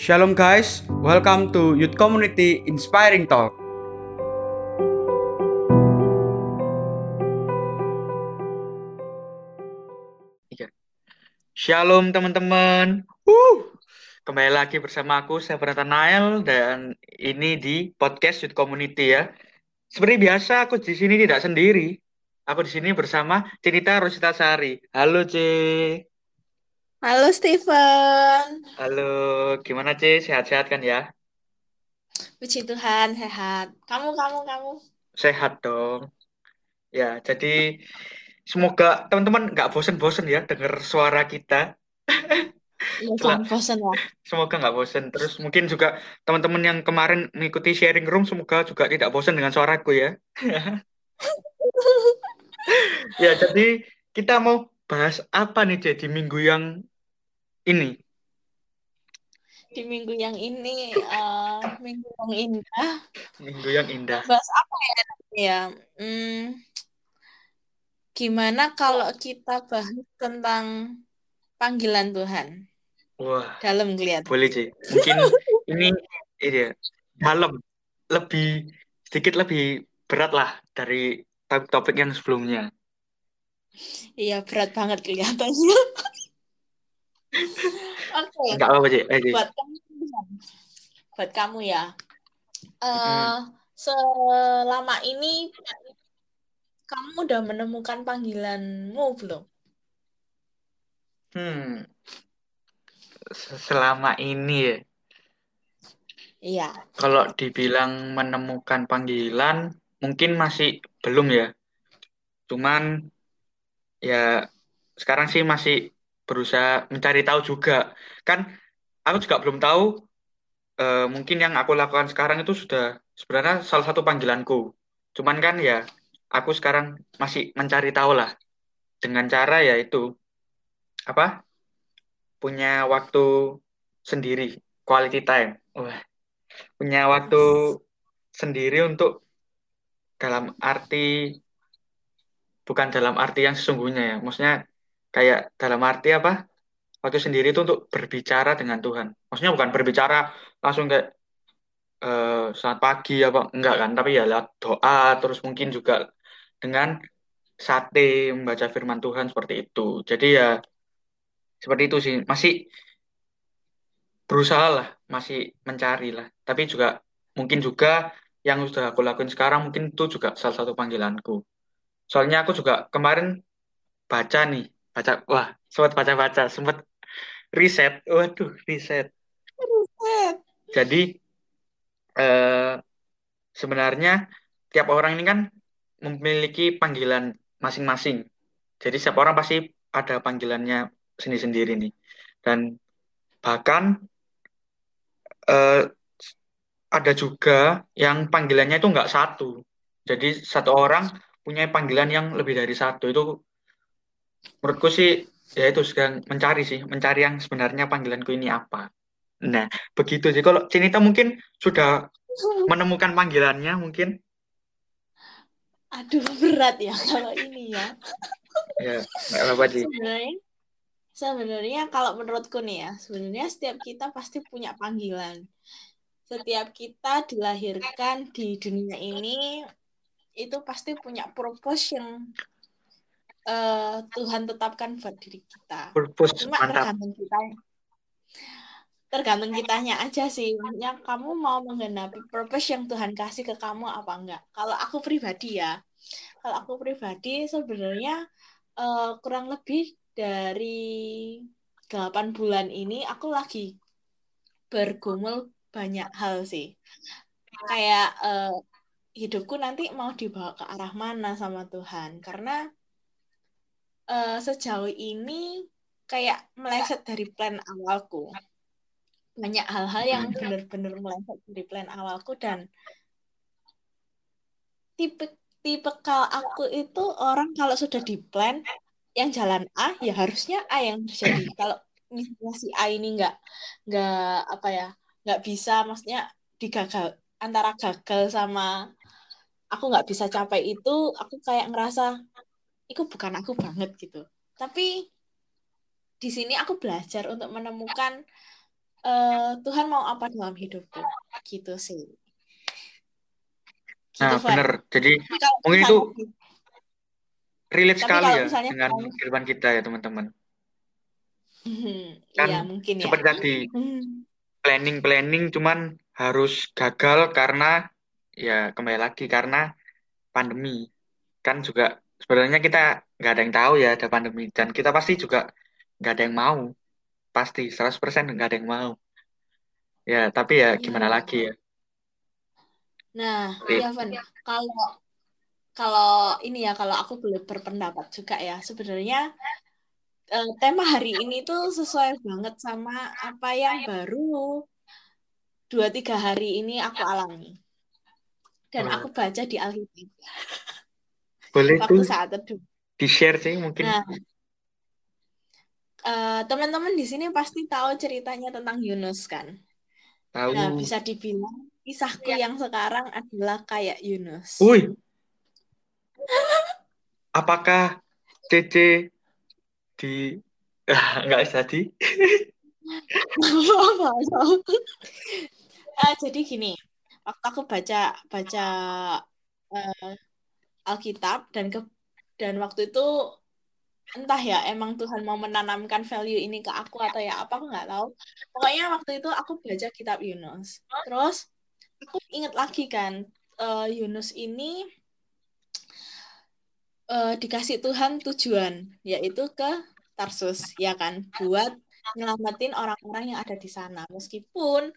Shalom guys, welcome to Youth Community Inspiring Talk. Shalom teman-teman. Uh, kembali lagi bersama aku, saya Nael dan ini di podcast Youth Community ya. Seperti biasa aku di sini tidak sendiri. Aku di sini bersama Cinita Rosita Sari. Halo, C. Halo Steven. Halo, gimana C? Sehat-sehat kan ya? Puji Tuhan, sehat. Kamu, kamu, kamu? Sehat dong. Ya, jadi semoga teman-teman nggak bosen-bosen ya dengar suara kita. Iya, jangan bosen ya. Semoga nggak bosen. Terus mungkin juga teman-teman yang kemarin mengikuti sharing room, semoga juga tidak bosen dengan suaraku ya. ya, jadi kita mau bahas apa nih jadi minggu yang ini? Di minggu yang ini, uh, minggu yang indah. Minggu yang indah. Bahas apa ya? Ya, hmm, gimana kalau kita bahas tentang panggilan Tuhan? Wah. Dalam kelihatan. Boleh sih. Mungkin ini ini dalam lebih sedikit lebih berat lah dari topik yang sebelumnya. Iya berat banget kelihatannya. Oke. Okay. Enggak apa-apa sih. Buat kamu, buat kamu ya. Uh, hmm. Selama ini kamu udah menemukan panggilanmu belum? Hmm. Selama ini ya. Iya. Kalau dibilang menemukan panggilan, mungkin masih belum ya. Cuman ya sekarang sih masih berusaha mencari tahu juga. Kan aku juga belum tahu uh, mungkin yang aku lakukan sekarang itu sudah sebenarnya salah satu panggilanku. Cuman kan ya aku sekarang masih mencari tahu lah. Dengan cara ya itu apa punya waktu sendiri quality time. Wah punya waktu sendiri untuk dalam arti bukan dalam arti yang sesungguhnya ya. Maksudnya kayak dalam arti apa? Waktu sendiri itu untuk berbicara dengan Tuhan. Maksudnya bukan berbicara langsung kayak uh, selamat pagi apa enggak kan. Tapi ya lewat doa terus mungkin juga dengan sate membaca firman Tuhan seperti itu. Jadi ya seperti itu sih. Masih berusaha lah masih mencari lah. Tapi juga mungkin juga yang sudah aku lakuin sekarang mungkin itu juga salah satu panggilanku soalnya aku juga kemarin baca nih baca wah sempat baca baca sempat riset waduh riset. Riset. Jadi eh, sebenarnya tiap orang ini kan memiliki panggilan masing-masing. Jadi setiap orang pasti ada panggilannya sendiri-sendiri nih. Dan bahkan eh, ada juga yang panggilannya itu nggak satu. Jadi satu orang punya panggilan yang lebih dari satu. Itu menurutku sih ya itu sedang mencari sih mencari yang sebenarnya panggilanku ini apa. Nah begitu sih. Kalau Cinita mungkin sudah menemukan panggilannya mungkin? Aduh berat ya kalau ini ya. Ya nggak apa-apa sih. Sebenarnya sebenarnya kalau menurutku nih ya sebenarnya setiap kita pasti punya panggilan. Setiap kita dilahirkan di dunia ini itu pasti punya purpose yang uh, Tuhan tetapkan buat diri kita. Purpose, Cuma mantap. tergantung kita tergantung kitanya aja sih. Yang kamu mau menggenapi purpose yang Tuhan kasih ke kamu apa enggak. Kalau aku pribadi ya, kalau aku pribadi sebenarnya uh, kurang lebih dari 8 bulan ini aku lagi bergumul banyak hal sih. Kayak uh, hidupku nanti mau dibawa ke arah mana sama Tuhan. Karena uh, sejauh ini kayak meleset dari plan awalku. Banyak hal-hal yang benar-benar meleset dari plan awalku dan tipe tipe kalau aku itu orang kalau sudah di plan yang jalan A ya harusnya A yang terjadi. Kalau misalnya si A ini nggak nggak apa ya nggak bisa maksudnya digagal antara gagal sama aku nggak bisa capai itu aku kayak ngerasa itu bukan aku banget gitu. Tapi di sini aku belajar untuk menemukan uh, Tuhan mau apa dalam hidupku gitu sih. Gitu, nah benar jadi mungkin itu relate sekali ya misalnya, dengan kalau... kehidupan kita ya teman-teman. Hmm, kan ya, mungkin ya. seperti tadi planning planning cuman harus gagal karena ya kembali lagi karena pandemi. Kan juga sebenarnya kita nggak ada yang tahu ya ada pandemi. Dan kita pasti juga nggak ada yang mau. Pasti 100% nggak ada yang mau. Ya tapi ya gimana hmm. lagi ya? Nah iya Van. Kalau kalau ini ya kalau aku boleh berpendapat juga ya. Sebenarnya eh, tema hari ini tuh sesuai banget sama apa yang baru dua tiga hari ini aku alami dan oh. aku baca di Alkitab boleh waktu tuh. saat itu. Di share sih mungkin. Nah, uh, teman-teman di sini pasti tahu ceritanya tentang Yunus kan? Tahu. Nah bisa dibilang kisahku ya. yang sekarang adalah kayak Yunus. Wih. apakah CC di nggak jadi uh, jadi gini waktu aku baca baca uh, Alkitab dan ke dan waktu itu entah ya emang Tuhan mau menanamkan value ini ke aku atau ya apa aku nggak tahu. Pokoknya waktu itu aku baca kitab Yunus. Terus aku inget lagi kan uh, Yunus ini uh, dikasih Tuhan tujuan yaitu ke Tarsus ya kan? Buat nyelamatin orang-orang yang ada di sana. Meskipun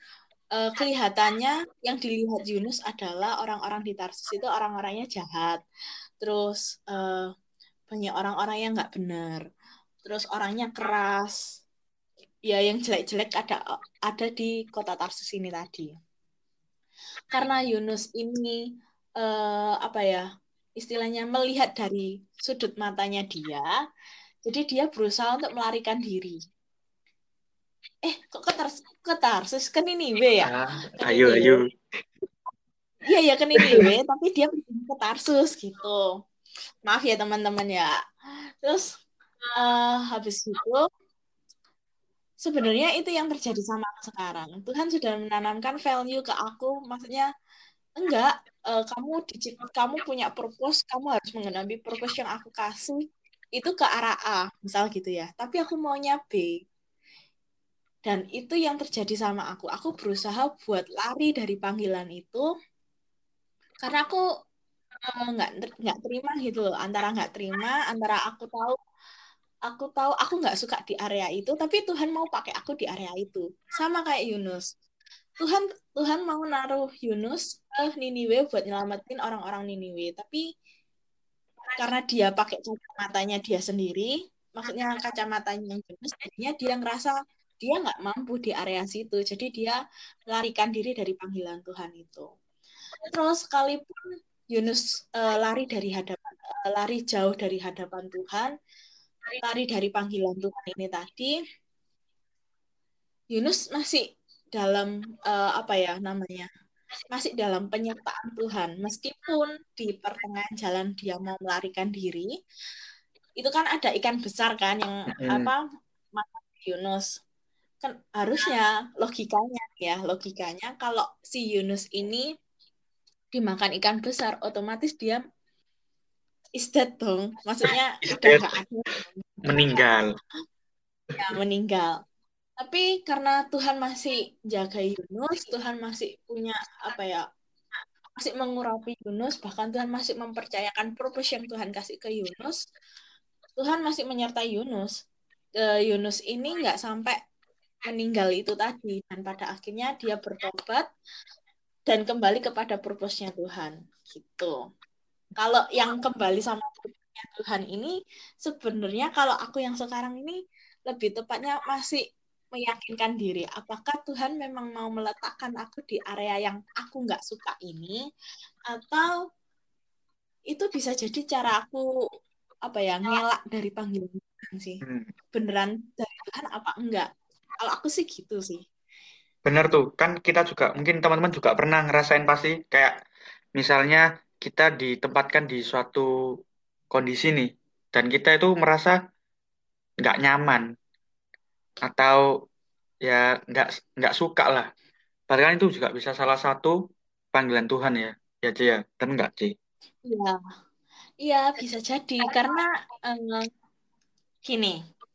uh, kelihatannya yang dilihat Yunus adalah orang-orang di Tarsus itu orang-orangnya jahat. Terus uh, banyak orang-orang yang nggak benar. Terus orangnya keras. Ya yang jelek-jelek ada ada di kota Tarsus ini tadi. Karena Yunus ini uh, apa ya? Istilahnya melihat dari sudut matanya dia, jadi dia berusaha untuk melarikan diri eh kok ke Tarsus, ke Tarsus kan ini W ya? Ah, ayo ayo. Iya ya kan ini W tapi dia ke Tarsus gitu. Maaf ya teman-teman ya. Terus uh, habis itu sebenarnya itu yang terjadi sama aku sekarang. Tuhan sudah menanamkan value ke aku. Maksudnya enggak uh, kamu di kamu punya purpose kamu harus mengenapi purpose yang aku kasih itu ke arah A misal gitu ya. Tapi aku maunya B dan itu yang terjadi sama aku. Aku berusaha buat lari dari panggilan itu karena aku eh, nggak nggak terima gitu loh. Antara nggak terima antara aku tahu aku tahu aku nggak suka di area itu tapi Tuhan mau pakai aku di area itu. Sama kayak Yunus. Tuhan Tuhan mau naruh Yunus ke Niniwe buat nyelamatin orang-orang Niniwe. Tapi karena dia pakai kacamatanya dia sendiri maksudnya kacamatanya Yunus jadinya dia ngerasa dia nggak mampu di area situ jadi dia melarikan diri dari panggilan Tuhan itu. Terus sekalipun Yunus uh, lari dari hadapan uh, lari jauh dari hadapan Tuhan lari dari panggilan Tuhan ini tadi Yunus masih dalam uh, apa ya namanya masih dalam penyertaan Tuhan. Meskipun di pertengahan jalan dia mau melarikan diri itu kan ada ikan besar kan yang hmm. apa Yunus kan harusnya logikanya ya logikanya kalau si Yunus ini dimakan ikan besar otomatis dia is dead dong. Maksudnya udah gak ada. Meninggal. Ya meninggal. Tapi karena Tuhan masih jaga Yunus Tuhan masih punya apa ya masih mengurapi Yunus bahkan Tuhan masih mempercayakan purpose yang Tuhan kasih ke Yunus Tuhan masih menyertai Yunus. Uh, Yunus ini nggak sampai meninggal itu tadi dan pada akhirnya dia bertobat dan kembali kepada purpose-nya Tuhan gitu. Kalau yang kembali sama purpose-nya Tuhan ini sebenarnya kalau aku yang sekarang ini lebih tepatnya masih meyakinkan diri apakah Tuhan memang mau meletakkan aku di area yang aku nggak suka ini atau itu bisa jadi cara aku apa ya ngelak dari panggilan Tuhan sih hmm. beneran dari Tuhan apa enggak kalau aku sih gitu sih. Bener tuh, kan kita juga mungkin teman-teman juga pernah ngerasain pasti kayak misalnya kita ditempatkan di suatu kondisi nih dan kita itu merasa nggak nyaman atau ya nggak nggak suka lah. Padahal itu juga bisa salah satu panggilan Tuhan ya, ya Ci ya, dan enggak Ci? Iya, iya bisa jadi karena eh, gini,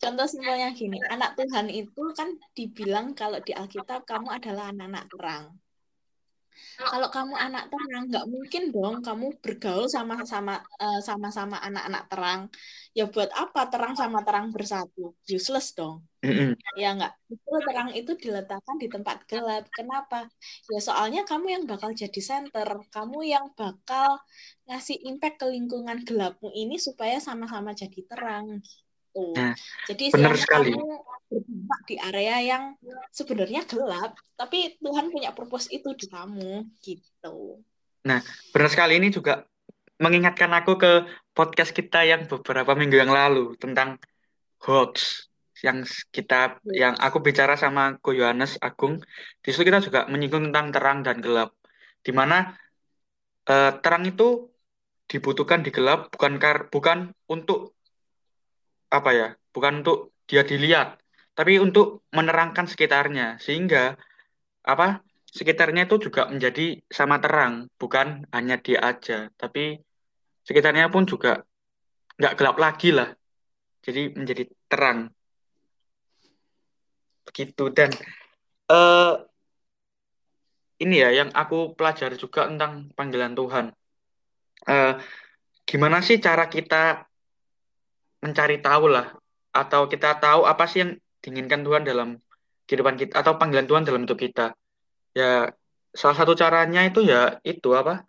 contoh simpelnya gini, anak Tuhan itu kan dibilang kalau di Alkitab kamu adalah anak-anak terang. Kalau kamu anak terang, nggak mungkin dong kamu bergaul sama-sama eh, sama-sama anak-anak terang. Ya buat apa terang sama terang bersatu? Useless dong. Ya nggak. Itu terang itu diletakkan di tempat gelap. Kenapa? Ya soalnya kamu yang bakal jadi center. Kamu yang bakal ngasih impact ke lingkungan gelapmu ini supaya sama-sama jadi terang gitu. Nah, Jadi benar sekali. kamu berdampak di area yang sebenarnya gelap, tapi Tuhan punya purpose itu di kamu gitu. Benar sekali ini juga mengingatkan aku ke podcast kita yang beberapa minggu yang lalu tentang hoax yang kita yang aku bicara sama Ko Yohanes Agung. Di situ kita juga menyinggung tentang terang dan gelap. Di mana eh, terang itu dibutuhkan di gelap bukan kar bukan untuk apa ya? Bukan untuk dia dilihat, tapi untuk menerangkan sekitarnya sehingga apa? Sekitarnya itu juga menjadi sama terang, bukan hanya dia aja, tapi sekitarnya pun juga nggak gelap lagi lah. Jadi menjadi terang. Begitu dan eh ini ya yang aku pelajari juga tentang panggilan Tuhan. Eh gimana sih cara kita mencari tahu lah atau kita tahu apa sih yang diinginkan Tuhan dalam kehidupan kita atau panggilan Tuhan dalam hidup kita. Ya salah satu caranya itu ya itu apa?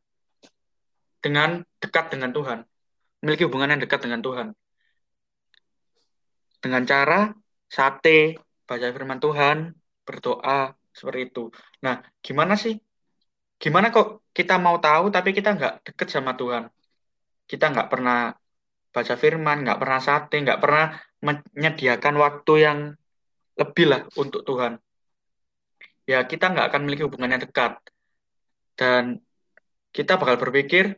Dengan dekat dengan Tuhan. Memiliki hubungan yang dekat dengan Tuhan. Dengan cara sate, baca firman Tuhan, berdoa, seperti itu. Nah, gimana sih? Gimana kok kita mau tahu tapi kita nggak deket sama Tuhan? Kita nggak pernah baca firman, nggak pernah sate, nggak pernah menyediakan waktu yang lebih lah untuk Tuhan. Ya, kita nggak akan memiliki hubungan yang dekat. Dan kita bakal berpikir,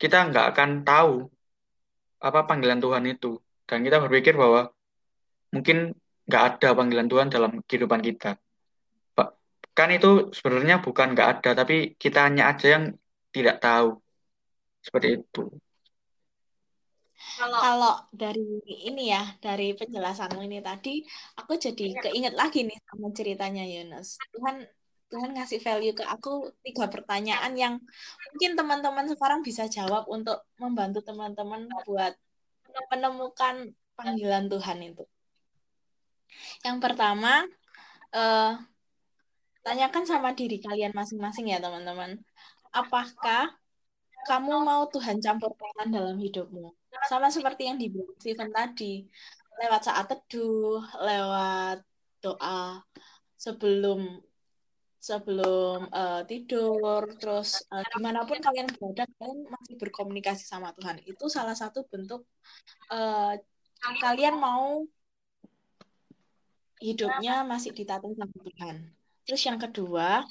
kita nggak akan tahu apa panggilan Tuhan itu. Dan kita berpikir bahwa mungkin nggak ada panggilan Tuhan dalam kehidupan kita. Kan itu sebenarnya bukan nggak ada, tapi kita hanya aja yang tidak tahu. Seperti itu. Kalau dari ini ya, dari penjelasanmu ini tadi, aku jadi keinget lagi nih sama ceritanya Yunus. Tuhan Tuhan ngasih value ke aku tiga pertanyaan yang mungkin teman-teman sekarang bisa jawab untuk membantu teman-teman buat menemukan panggilan Tuhan itu. Yang pertama, eh, tanyakan sama diri kalian masing-masing ya teman-teman. Apakah kamu mau Tuhan campur tangan dalam hidupmu? Sama seperti yang dibilang Steven tadi, lewat saat teduh, lewat doa sebelum sebelum eh, tidur, terus eh, di mana pun kalian berada, kalian masih berkomunikasi sama Tuhan. Itu salah satu bentuk eh, kalian mau hidupnya masih ditata sama Tuhan. Terus yang kedua,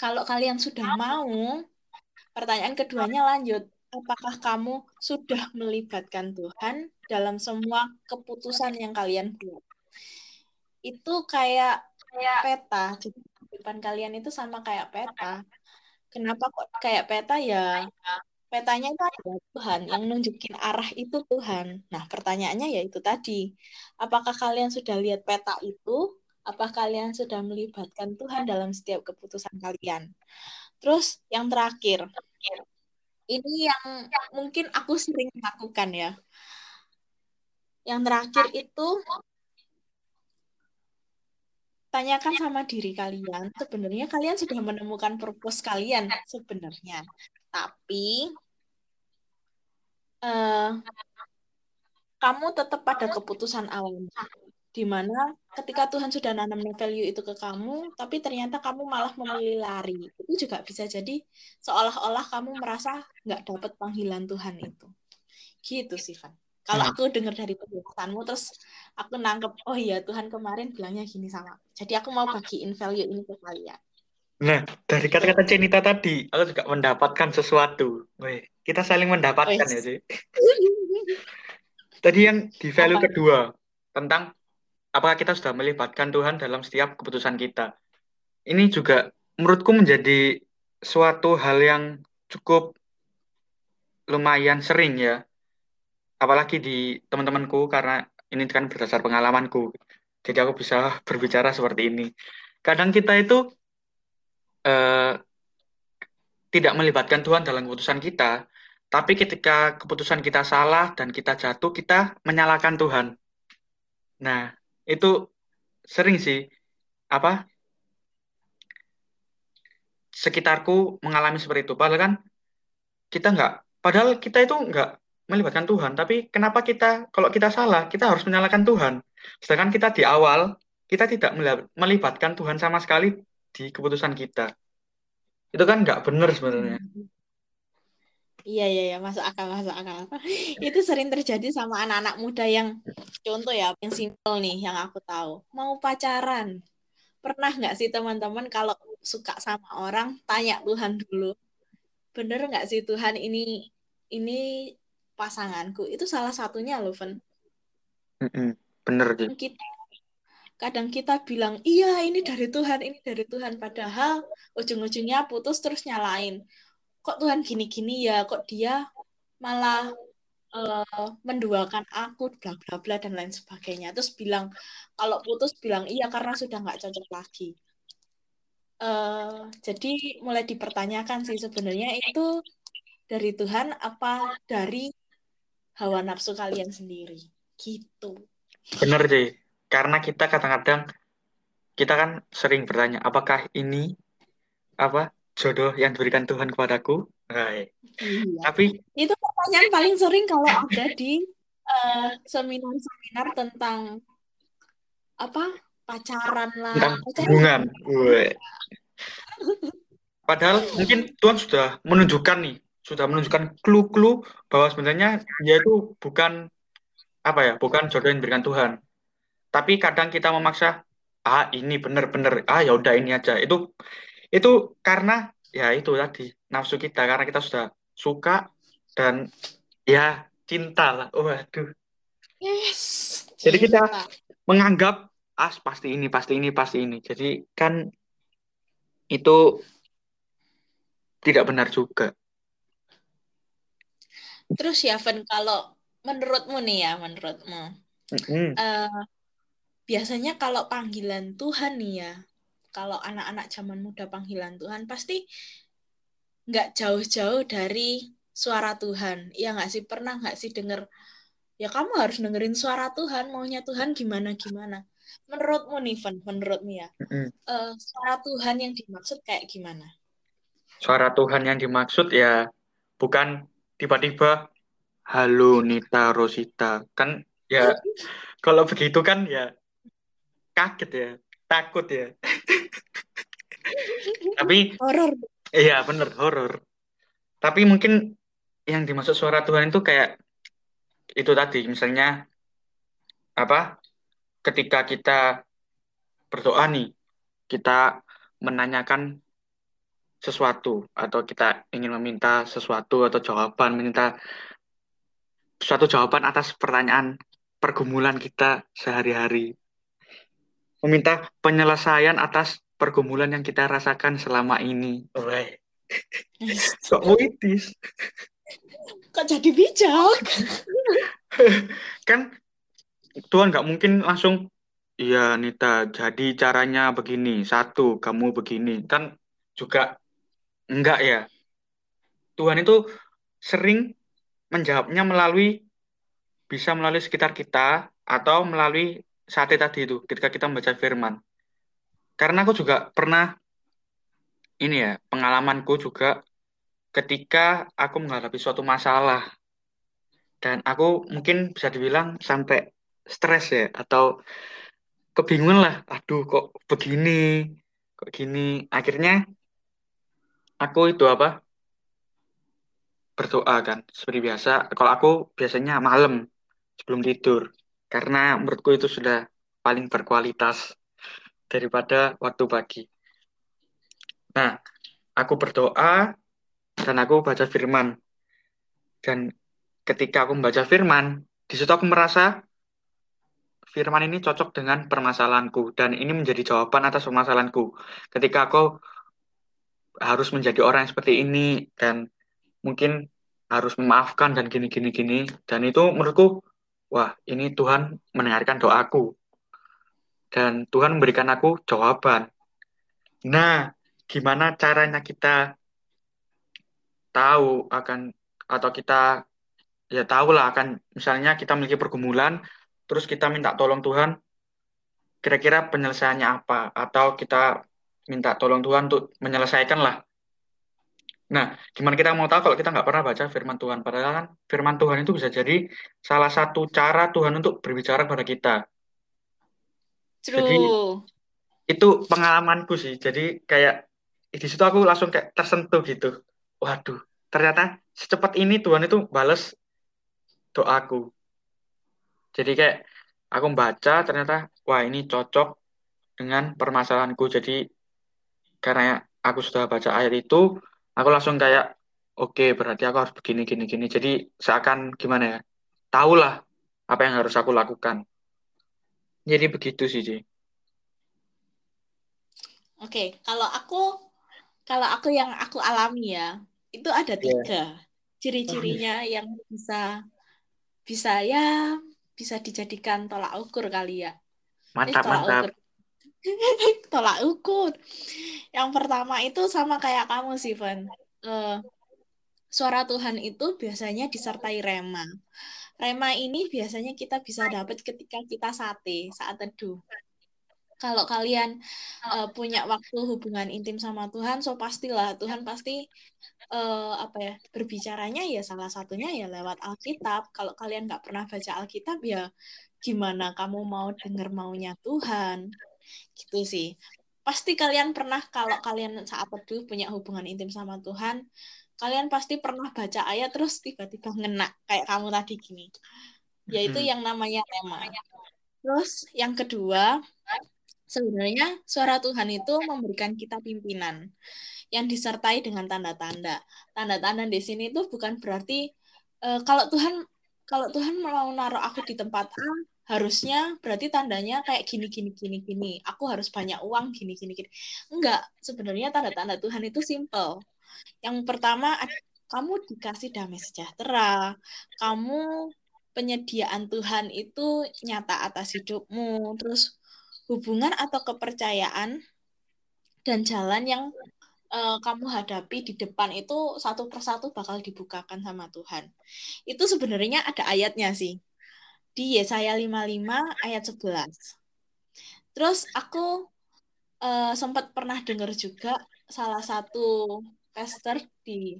kalau kalian sudah mau, pertanyaan keduanya lanjut. Apakah kamu sudah melibatkan Tuhan dalam semua keputusan yang kalian buat? Itu kayak peta. Jadi kehidupan kalian itu sama kayak peta. Kenapa kok kayak peta ya? Petanya itu adalah Tuhan, yang nunjukin arah itu Tuhan. Nah, pertanyaannya ya itu tadi. Apakah kalian sudah lihat peta itu? Apa kalian sudah melibatkan Tuhan dalam setiap keputusan kalian? Terus yang terakhir, ini yang mungkin aku sering lakukan ya. Yang terakhir itu tanyakan sama diri kalian, sebenarnya kalian sudah menemukan purpose kalian sebenarnya. Tapi eh, kamu tetap pada keputusan awal. Di mana ketika Tuhan sudah nanam value itu ke kamu, tapi ternyata kamu malah memilih lari. Itu juga bisa jadi seolah-olah kamu merasa nggak dapat panggilan Tuhan itu. Gitu sih, Van. Kalau Nah. aku dengar dari penjelasanmu, terus aku nangkep, oh iya Tuhan kemarin bilangnya gini sama aku. Jadi aku mau bagiin value ini ke kalian. Nah, dari kata-kata Cenita tadi, aku juga mendapatkan sesuatu. Wih, kita saling mendapatkan Wih. ya, sih. Tadi yang di value Apa? kedua, tentang apakah kita sudah melibatkan Tuhan dalam setiap keputusan kita. Ini juga menurutku menjadi suatu hal yang cukup lumayan sering ya. Apalagi di teman-temanku karena ini kan berdasar pengalamanku. Jadi aku bisa berbicara seperti ini. Kadang kita itu eh, tidak melibatkan Tuhan dalam keputusan kita, tapi ketika keputusan kita salah dan kita jatuh, kita menyalahkan Tuhan. Nah, itu sering sih apa sekitarku mengalami seperti itu. Padahal kan kita nggak, padahal kita itu nggak melibatkan Tuhan. Tapi kenapa kita, kalau kita salah, kita harus menyalahkan Tuhan. Sedangkan kita di awal, kita tidak melibatkan Tuhan sama sekali di keputusan kita. Itu kan nggak benar sebenarnya. Iya iya ya masuk akal masuk akal. Itu sering terjadi sama anak-anak muda yang contoh ya yang simpel nih yang aku tahu mau pacaran pernah nggak sih teman-teman kalau suka sama orang tanya Tuhan dulu bener nggak sih Tuhan ini ini pasanganku itu salah satunya loh Ven. bener sih. Kita kadang kita bilang iya ini dari Tuhan ini dari Tuhan padahal ujung-ujungnya putus terus nyalain kok Tuhan gini-gini ya kok dia malah uh, menduakan aku bla bla bla dan lain sebagainya. Terus bilang kalau putus bilang iya karena sudah nggak cocok lagi. Uh, jadi mulai dipertanyakan sih sebenarnya itu dari Tuhan apa dari hawa nafsu kalian sendiri? Gitu. Bener sih. Karena kita kadang-kadang kita kan sering bertanya apakah ini apa jodoh yang diberikan Tuhan kepadaku. Hai. Iya. Tapi itu pertanyaan paling sering kalau ada di uh, seminar-seminar tentang apa pacaran lah, tentang hubungan. Padahal mungkin Tuhan sudah menunjukkan nih, sudah menunjukkan clue-clue bahwa sebenarnya dia itu bukan apa ya, bukan jodoh yang diberikan Tuhan. Tapi kadang kita memaksa, ah ini benar-benar, ah ya udah ini aja. Itu itu karena ya itu tadi nafsu kita karena kita sudah suka dan ya cinta lah. Oh aduh. Yes. Jadi kita menganggap ah pasti ini, pasti ini, pasti ini. Jadi kan itu tidak benar juga. Terus ya, Van, kalau menurutmu nih ya, menurutmu, mm -hmm. uh, biasanya kalau panggilan Tuhan nih ya, kalau anak-anak zaman muda panggilan Tuhan pasti nggak jauh-jauh dari suara Tuhan. Ya nggak sih pernah nggak sih denger ya kamu harus dengerin suara Tuhan maunya Tuhan gimana gimana. Menurutmu nih Van, menurutmu ya mm-hmm. uh, suara Tuhan yang dimaksud kayak gimana? Suara Tuhan yang dimaksud ya bukan tiba-tiba halo Nita Rosita kan ya kalau begitu kan ya kaget ya takut ya tapi horor iya bener horor tapi mungkin yang dimaksud suara Tuhan itu kayak itu tadi misalnya apa ketika kita berdoa nih kita menanyakan sesuatu atau kita ingin meminta sesuatu atau jawaban meminta suatu jawaban atas pertanyaan pergumulan kita sehari-hari. Meminta penyelesaian atas pergumulan yang kita rasakan selama ini. Oi. Kok puitis? Kok jadi bijak? kan Tuhan nggak mungkin langsung, iya Nita, jadi caranya begini, satu, kamu begini. Kan juga enggak ya. Tuhan itu sering menjawabnya melalui, bisa melalui sekitar kita, atau melalui saat tadi itu ketika kita membaca firman. Karena aku juga pernah ini ya, pengalamanku juga ketika aku menghadapi suatu masalah dan aku mungkin bisa dibilang sampai stres ya atau kebingungan lah, aduh kok begini, kok gini. Akhirnya aku itu apa? berdoa kan seperti biasa. Kalau aku biasanya malam sebelum tidur karena menurutku itu sudah paling berkualitas daripada waktu pagi. Nah, aku berdoa dan aku baca firman. Dan ketika aku membaca firman, di situ aku merasa firman ini cocok dengan permasalahanku dan ini menjadi jawaban atas permasalahanku. Ketika aku harus menjadi orang yang seperti ini dan mungkin harus memaafkan dan gini gini gini dan itu menurutku wah ini Tuhan mendengarkan doaku dan Tuhan memberikan aku jawaban. Nah, gimana caranya kita tahu akan atau kita ya tahu lah akan misalnya kita memiliki pergumulan terus kita minta tolong Tuhan kira-kira penyelesaiannya apa? Atau kita minta tolong Tuhan untuk menyelesaikan lah nah gimana kita mau tahu kalau kita nggak pernah baca firman Tuhan? Padahal kan firman Tuhan itu bisa jadi salah satu cara Tuhan untuk berbicara kepada kita True. jadi itu pengalamanku sih. Jadi kayak di situ aku langsung kayak tersentuh gitu. Waduh ternyata secepat ini Tuhan itu bales doaku. Jadi kayak aku baca ternyata wah ini cocok dengan permasalahanku. Jadi karena aku sudah baca ayat itu aku langsung kayak oke okay, berarti aku harus begini gini gini. Jadi seakan gimana ya tahulah apa yang harus aku lakukan jadi begitu sih. Oke, kalau aku kalau aku yang aku alami ya, itu ada iya. tiga yeah. ciri-cirinya yang bisa bisa ya bisa dijadikan tolak ukur kali ya. Mantap, eh, tolak mantap. Ukur. tolak ukur. Yang pertama itu sama kayak kamu sih, Van. Uh, suara Tuhan itu biasanya disertai rema. Rema ini biasanya kita bisa dapat ketika kita sate, saat teduh kalau kalian uh, punya waktu hubungan intim sama Tuhan, so pastilah Tuhan pasti uh, apa ya berbicaranya ya salah satunya ya lewat Alkitab. Kalau kalian nggak pernah baca Alkitab ya gimana kamu mau dengar maunya Tuhan, gitu sih. Pasti kalian pernah kalau kalian saat teduh punya hubungan intim sama Tuhan, kalian pasti pernah baca ayat terus tiba-tiba ngena kayak kamu tadi gini. Yaitu hmm. yang namanya tema. Terus yang kedua, Sebenarnya suara Tuhan itu memberikan kita pimpinan yang disertai dengan tanda-tanda. Tanda-tanda di sini itu bukan berarti uh, kalau Tuhan kalau Tuhan mau naruh aku di tempat A, harusnya berarti tandanya kayak gini gini gini gini. Aku harus banyak uang gini gini gini. Enggak, sebenarnya tanda-tanda Tuhan itu simple. Yang pertama kamu dikasih damai sejahtera, kamu penyediaan Tuhan itu nyata atas hidupmu, terus hubungan atau kepercayaan dan jalan yang uh, kamu hadapi di depan itu satu persatu bakal dibukakan sama Tuhan. Itu sebenarnya ada ayatnya sih. Di Yesaya 55 ayat 11. Terus aku uh, sempat pernah dengar juga salah satu pastor di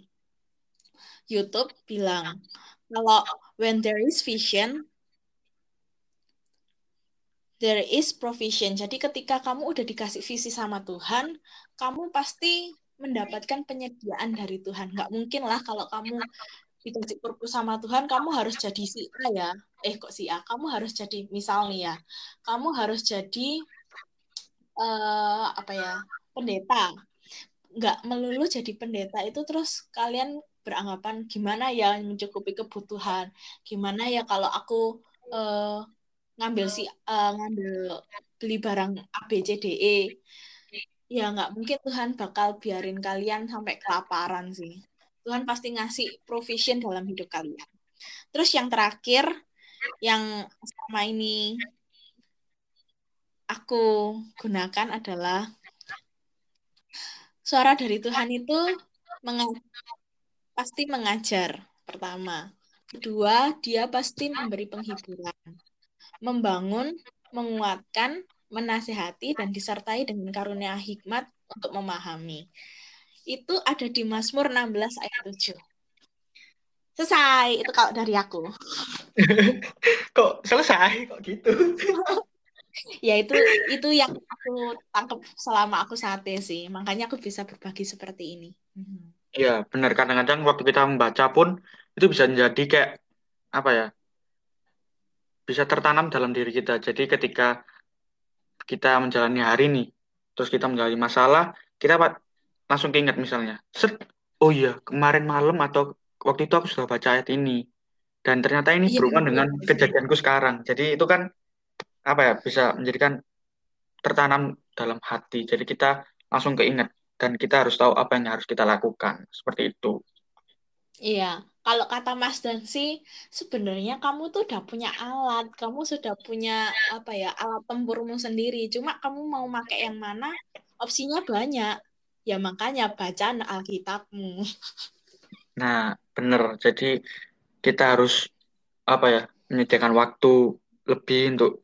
YouTube bilang kalau when there is vision there is provision. Jadi ketika kamu udah dikasih visi sama Tuhan, kamu pasti mendapatkan penyediaan dari Tuhan. Nggak mungkin lah kalau kamu dikasih purpose sama Tuhan, kamu harus jadi si A ya. Eh kok si A? Kamu harus jadi misal nih ya. Kamu harus jadi uh, apa ya? pendeta. Nggak melulu jadi pendeta itu terus kalian beranggapan gimana ya mencukupi kebutuhan. Gimana ya kalau aku uh, ngambil si uh, ngambil beli barang A B C D E? Ya nggak mungkin Tuhan bakal biarin kalian sampai kelaparan sih. Tuhan pasti ngasih provision dalam hidup kalian. Terus yang terakhir yang selama ini aku gunakan adalah suara dari Tuhan itu menga pasti mengajar pertama kedua dia pasti memberi penghiburan membangun, menguatkan, menasehati, dan disertai dengan karunia hikmat untuk memahami. Itu ada di Mazmur 16 ayat 7. Selesai, itu kalau dari aku. kok selesai? Kok gitu? ya itu itu yang aku tangkap selama aku sate sih. Makanya aku bisa berbagi seperti ini. Iya, benar. Kadang-kadang waktu kita membaca pun itu bisa menjadi kayak apa ya? bisa tertanam dalam diri kita. Jadi ketika kita menjalani hari ini, terus kita menjalani masalah, kita langsung keinget misalnya, set, oh iya kemarin malam atau waktu itu aku sudah baca ayat ini, dan ternyata ini iya, berhubungan dengan kejadianku sekarang. Jadi itu kan apa ya bisa menjadikan tertanam dalam hati. Jadi kita langsung keinget dan kita harus tahu apa yang harus kita lakukan. Seperti itu. Iya, kalau kata Mas Dan sih, sebenarnya kamu tuh udah punya alat, kamu sudah punya apa ya alat tempurmu sendiri. Cuma kamu mau pakai yang mana? Opsinya banyak. Ya makanya baca Alkitabmu. Nah, benar. Jadi kita harus apa ya menyediakan waktu lebih untuk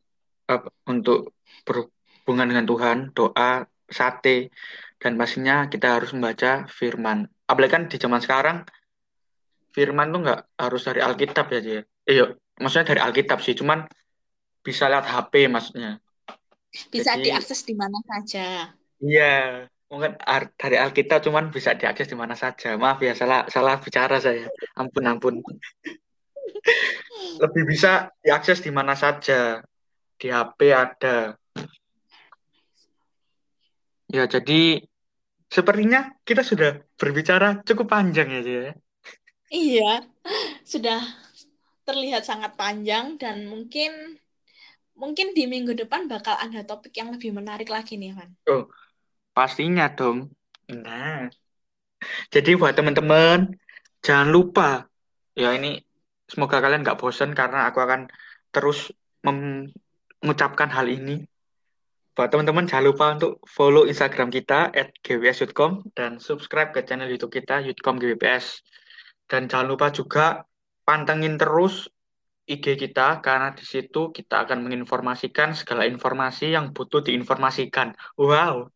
apa, untuk berhubungan dengan Tuhan, doa, sate, dan pastinya kita harus membaca firman. Apalagi kan di zaman sekarang firman tuh nggak harus dari Alkitab ya, Iya, Eh, maksudnya dari Alkitab sih, cuman bisa lihat HP maksudnya. Bisa Jadi, diakses di mana saja. Iya, mungkin dari Alkitab cuman bisa diakses di mana saja. Maaf ya, salah salah bicara saya. Ampun, ampun. Lebih bisa diakses di mana saja. Di HP ada. Ya, jadi sepertinya kita sudah berbicara cukup panjang ya, ya. Iya, sudah terlihat sangat panjang dan mungkin mungkin di minggu depan bakal ada topik yang lebih menarik lagi nih, Van. Oh, pastinya dong. Nah, jadi buat teman-teman jangan lupa ya ini semoga kalian nggak bosan karena aku akan terus mengucapkan hal ini. Buat teman-teman jangan lupa untuk follow Instagram kita at gws.com dan subscribe ke channel YouTube kita Yutcom GWPS. Dan jangan lupa juga pantengin terus IG kita karena di situ kita akan menginformasikan segala informasi yang butuh diinformasikan. Wow.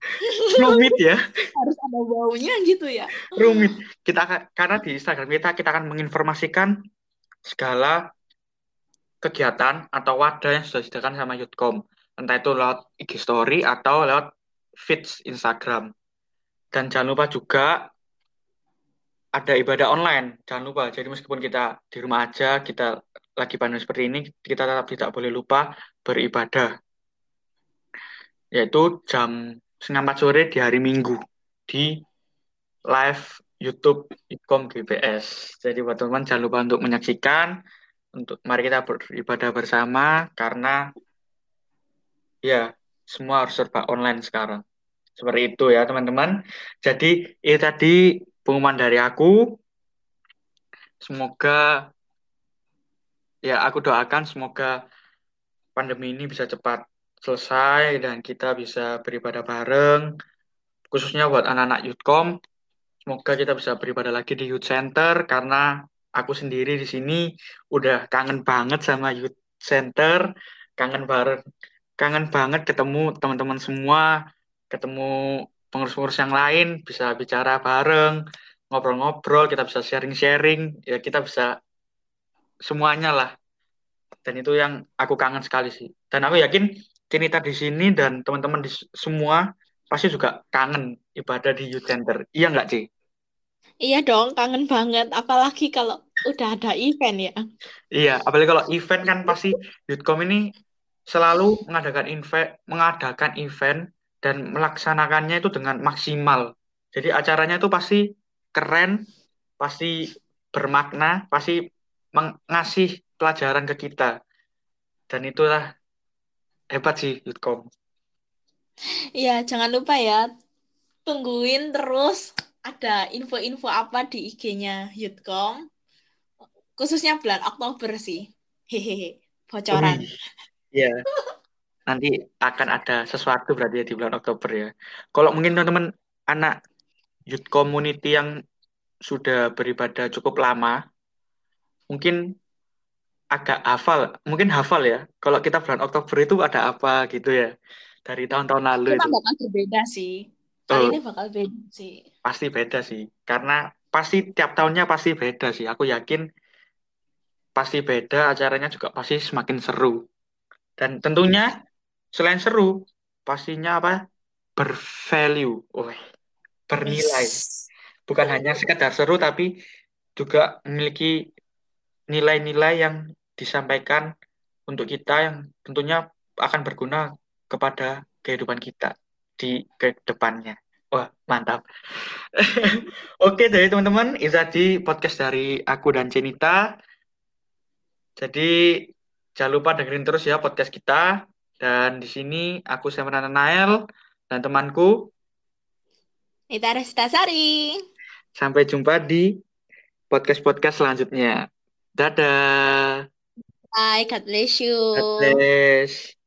Rumit ya. Harus ada wownya gitu ya. Rumit. Kita akan, karena di Instagram kita kita akan menginformasikan segala kegiatan atau wadah yang sudah disediakan sama Yutkom. Entah itu lewat IG story atau lewat feeds Instagram. Dan jangan lupa juga ada ibadah online, jangan lupa. Jadi meskipun kita di rumah aja, kita lagi pandemi seperti ini, kita tetap tidak boleh lupa beribadah. Yaitu jam setengah sore di hari Minggu di live YouTube Ikom GPS. Jadi buat teman-teman jangan lupa untuk menyaksikan. Untuk mari kita beribadah bersama karena ya semua harus serba online sekarang. Seperti itu ya teman-teman. Jadi ini tadi pengumuman dari aku. Semoga ya aku doakan semoga pandemi ini bisa cepat selesai dan kita bisa beribadah bareng khususnya buat anak-anak Youthcom semoga kita bisa beribadah lagi di Youth Center karena aku sendiri di sini udah kangen banget sama Youth Center kangen bareng kangen banget ketemu teman-teman semua ketemu pengurus-pengurus yang lain bisa bicara bareng, ngobrol-ngobrol, kita bisa sharing-sharing, ya kita bisa semuanya lah. Dan itu yang aku kangen sekali sih. Dan aku yakin Cinita di sini dan teman-teman di semua pasti juga kangen ibadah di youth center. Iya nggak, Ci? Iya dong, kangen banget. Apalagi kalau udah ada event ya. Iya, apalagi kalau event kan pasti Youthcom ini selalu mengadakan event, mengadakan event dan melaksanakannya itu dengan maksimal. Jadi acaranya itu pasti keren, pasti bermakna, pasti mengasih pelajaran ke kita. Dan itulah hebat sih Yutkom. Iya, jangan lupa ya, tungguin terus ada info-info apa di IG-nya Yutkom. Khususnya bulan Oktober sih. Hehehe, bocoran. Iya. nanti akan ada sesuatu berarti ya di bulan Oktober ya. Kalau mungkin teman-teman anak youth community yang sudah beribadah cukup lama, mungkin agak hafal, mungkin hafal ya. Kalau kita bulan Oktober itu ada apa gitu ya dari tahun-tahun lalu itu. bakal berbeda sih. Kali oh, ini bakal beda sih. Pasti beda sih, karena pasti tiap tahunnya pasti beda sih. Aku yakin pasti beda, acaranya juga pasti semakin seru. Dan tentunya selain seru, pastinya apa? Bervalue, oh, bernilai. Bukan hanya sekedar seru, tapi juga memiliki nilai-nilai yang disampaikan untuk kita yang tentunya akan berguna kepada kehidupan kita di ke depannya. Wah, mantap. Oke, jadi teman-teman, itu tadi podcast dari aku dan Cenita. Jadi Jangan lupa dengerin terus ya podcast kita. Dan di sini aku Semrana Nael dan temanku. Ita Restasari. Sampai jumpa di podcast-podcast selanjutnya. Dadah. Bye, God bless you. God bless.